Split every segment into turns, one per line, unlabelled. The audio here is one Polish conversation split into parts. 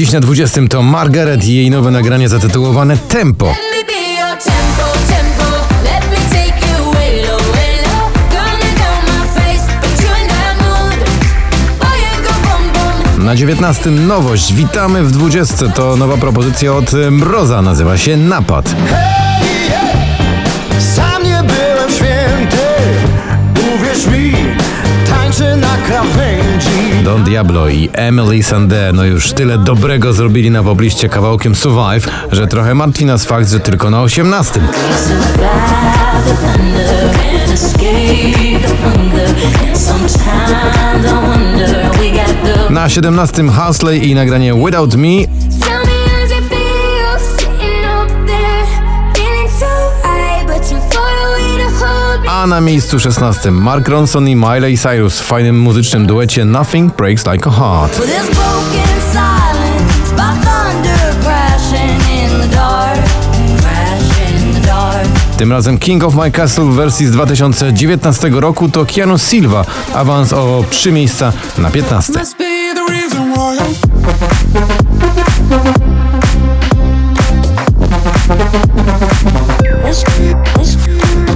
Dziś na 20 to Margaret i jej nowe nagranie zatytułowane Tempo. Na 19 nowość. Witamy w 20. To nowa propozycja od Mroza. Nazywa się Napad.
Sam nie byłem święty, uwierz mi, tańczę na krawędzi.
Don Diablo i Emily Sandé no już tyle dobrego zrobili na pobliście kawałkiem Survive, że trochę martwi nas fakt, że tylko na 18.
Survive the thunder and escape the hunger. And sometimes I wonder we got the
Na 17 Husley i nagranie Without Me, a na miejscu 16 Mark Ronson i Miley Cyrus w fajnym muzycznym duecie Nothing Breaks Like a Heart. Tym razem King of My Castle w wersji z 2019 roku to Keanu Silva, awans o 3 miejsca na 15.
Must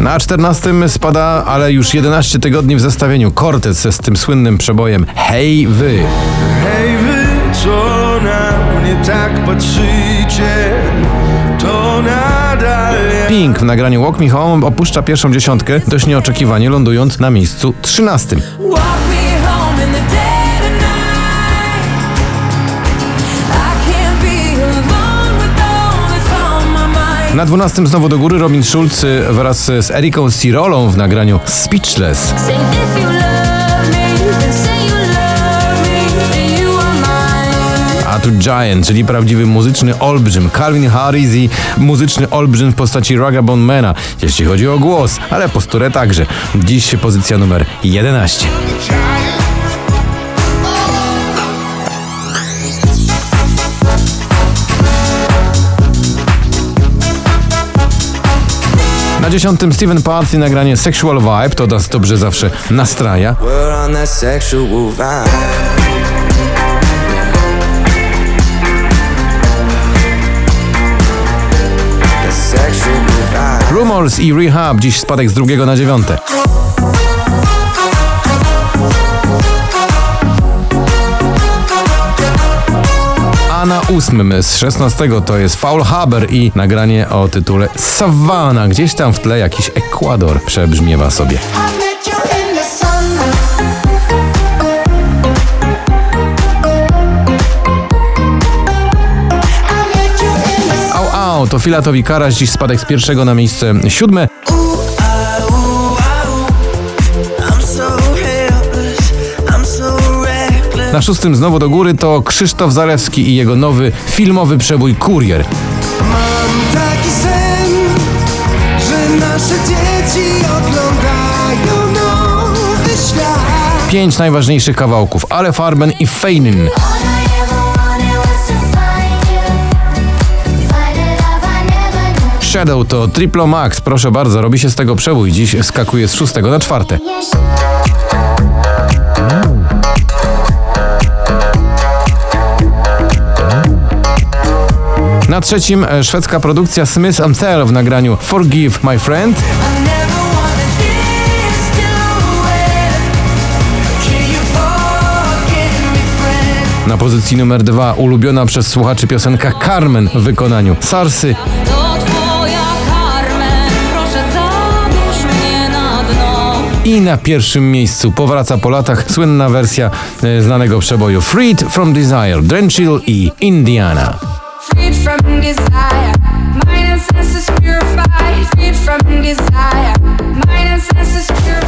Na 14 spada, ale już 11 tygodni w zestawieniu Cortez z tym słynnym przebojem Hej wy.
Hej wy, co na mnie tak patrzycie, to nadal.
Pink w nagraniu Walk Me Home opuszcza pierwszą dziesiątkę, dość nieoczekiwanie lądując na miejscu 13. Na 12 znowu do góry Robin Schulz y, wraz z Eriką Cirolą w nagraniu Speechless. A tu Giant, czyli prawdziwy muzyczny olbrzym. Calvin Harris i muzyczny olbrzym w postaci Ragabone Mana, jeśli chodzi o głos, ale posturę także. Dziś pozycja numer 11. Na dziesiątym Steven Parts i nagranie Sexual Vibe, to nas dobrze zawsze nastraja. Rumors i Rehab, dziś spadek z drugiego na dziewiąte. Na ósmym z szesnastego to jest Foul Haber i nagranie o tytule Savannah. Gdzieś tam w tle jakiś Ekwador przebrzmiewa sobie. To Filatowi Karaś, dziś spadek z pierwszego na miejsce siódme.
I'm so helpless.
Na szóstym znowu do góry to Krzysztof Zalewski i jego nowy filmowy przebój Kurier.
Mam taki sen, że nasze dzieci oglądają nowy świat.
Pięć najważniejszych kawałków, Ale Farben i Feinin. Shadow to Triplo Max, proszę bardzo, robi się z tego przebój. Dziś skakuje z szóstego na czwarte. Na trzecim e, szwedzka produkcja Smith Tell w nagraniu Forgive My Friend. Na pozycji numer dwa ulubiona przez słuchaczy piosenka Carmen w wykonaniu Sarsy. I na pierwszym miejscu powraca po latach słynna wersja e, znanego przeboju Freed from Desire, Drenchill i Indiana.
Freed from desire, mind and senses purified. Freed from desire, mind and senses purified.